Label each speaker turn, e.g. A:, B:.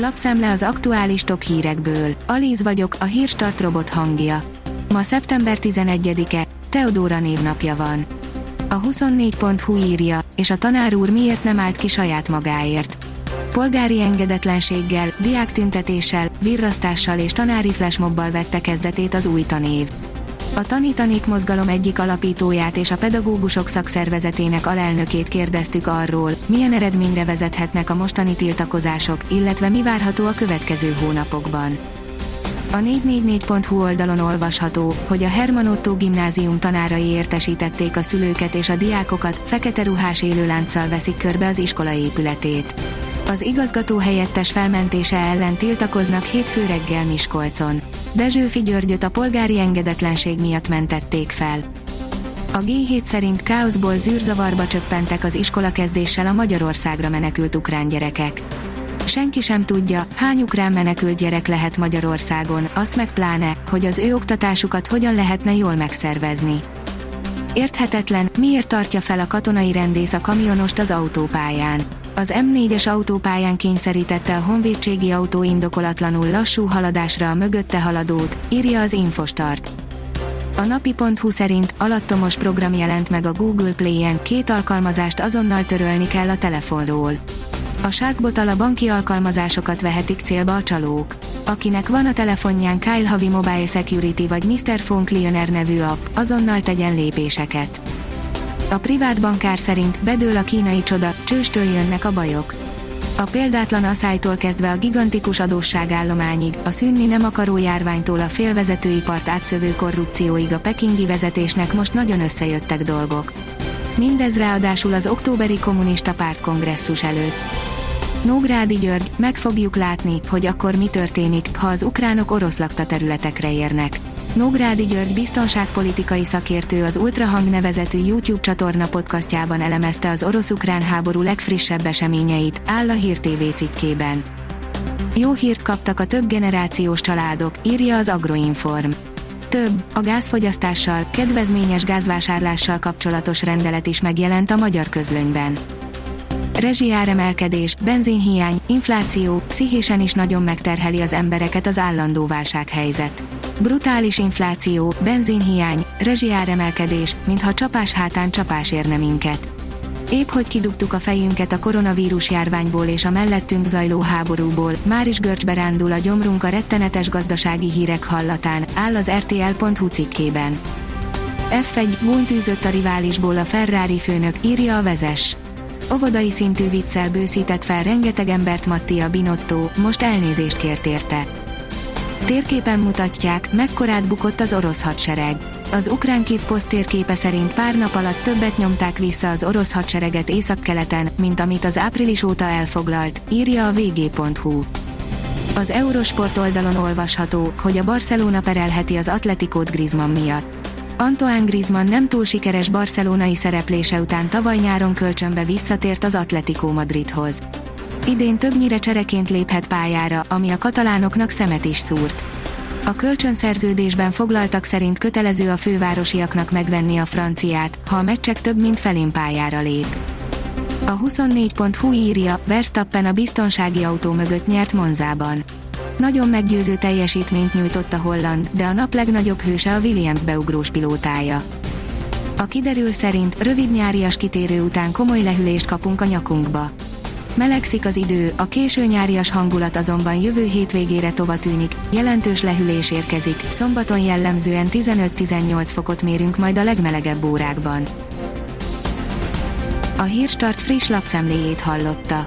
A: Lapszemle az aktuális top hírekből. Alíz vagyok, a hírstart robot hangja. Ma szeptember 11-e, Teodóra névnapja van. A 24.hu írja, és a tanár úr miért nem állt ki saját magáért. Polgári engedetlenséggel, diáktüntetéssel, virrasztással és tanári flashmobbal vette kezdetét az új tanév. A Tanítanék mozgalom egyik alapítóját és a pedagógusok szakszervezetének alelnökét kérdeztük arról, milyen eredményre vezethetnek a mostani tiltakozások, illetve mi várható a következő hónapokban. A 444.hu oldalon olvasható, hogy a Herman Otto gimnázium tanárai értesítették a szülőket és a diákokat, fekete ruhás élőlánccal veszik körbe az iskola épületét. Az igazgató helyettes felmentése ellen tiltakoznak hétfő reggel Miskolcon. Dezsőfi Györgyöt a polgári engedetlenség miatt mentették fel. A G7 szerint káoszból zűrzavarba csöppentek az iskola kezdéssel a Magyarországra menekült ukrán gyerekek. Senki sem tudja, hány ukrán menekült gyerek lehet Magyarországon, azt meg pláne, hogy az ő oktatásukat hogyan lehetne jól megszervezni. Érthetetlen, miért tartja fel a katonai rendész a kamionost az autópályán az M4-es autópályán kényszerítette a honvédségi autó indokolatlanul lassú haladásra a mögötte haladót, írja az Infostart. A napi.hu szerint alattomos program jelent meg a Google Play-en, két alkalmazást azonnal törölni kell a telefonról. A Sharkbot a banki alkalmazásokat vehetik célba a csalók. Akinek van a telefonján Kyle Havi Mobile Security vagy Mr. Phone Cleaner nevű app, azonnal tegyen lépéseket. A privát bankár szerint bedől a kínai csoda, csőstől jönnek a bajok. A példátlan asszálytól kezdve a gigantikus adósságállományig, a szűnni nem akaró járványtól a félvezetőipart átszövő korrupcióig a pekingi vezetésnek most nagyon összejöttek dolgok. Mindez ráadásul az októberi kommunista pártkongresszus előtt. Nógrádi György, meg fogjuk látni, hogy akkor mi történik, ha az ukránok orosz lakta területekre érnek. Nógrádi György biztonságpolitikai szakértő az Ultrahang nevezetű YouTube csatorna podcastjában elemezte az orosz-ukrán háború legfrissebb eseményeit, áll a Hír TV cikkében. Jó hírt kaptak a több generációs családok, írja az Agroinform. Több, a gázfogyasztással, kedvezményes gázvásárlással kapcsolatos rendelet is megjelent a magyar közlönyben. Rezsiáremelkedés, benzinhiány, infláció, pszichésen is nagyon megterheli az embereket az állandó válsághelyzet. Brutális infláció, benzinhiány, rezsiáremelkedés, mintha csapás hátán csapás érne minket. Épp hogy kidugtuk a fejünket a koronavírus járványból és a mellettünk zajló háborúból, már is görcsbe rándul a gyomrunk a rettenetes gazdasági hírek hallatán, áll az RTL.hu cikkében. F1 gúntűzött a riválisból a Ferrari főnök, írja a vezes. Ovodai szintű viccel bőszített fel rengeteg embert Mattia Binotto, most elnézést kért érte. Térképen mutatják, mekkorát bukott az orosz hadsereg. Az ukrán Kivpost térképe szerint pár nap alatt többet nyomták vissza az orosz hadsereget északkeleten, mint amit az április óta elfoglalt, írja a vg.hu. Az Eurosport oldalon olvasható, hogy a Barcelona perelheti az Atletikót Griezmann miatt. Antoine Griezmann nem túl sikeres barcelonai szereplése után tavaly nyáron kölcsönbe visszatért az Atletico Madridhoz. Idén többnyire csereként léphet pályára, ami a katalánoknak szemet is szúrt. A kölcsönszerződésben foglaltak szerint kötelező a fővárosiaknak megvenni a franciát, ha a meccsek több mint felén pályára lép. A 24.hu írja, Verstappen a biztonsági autó mögött nyert Monzában. Nagyon meggyőző teljesítményt nyújtott a holland, de a nap legnagyobb hőse a Williams beugrós pilótája. A kiderül szerint rövid nyárias kitérő után komoly lehűlést kapunk a nyakunkba. Melegszik az idő, a késő nyárias hangulat azonban jövő hétvégére tova tűnik, jelentős lehűlés érkezik, szombaton jellemzően 15-18 fokot mérünk majd a legmelegebb órákban. A Hírstart friss lapszemléjét hallotta.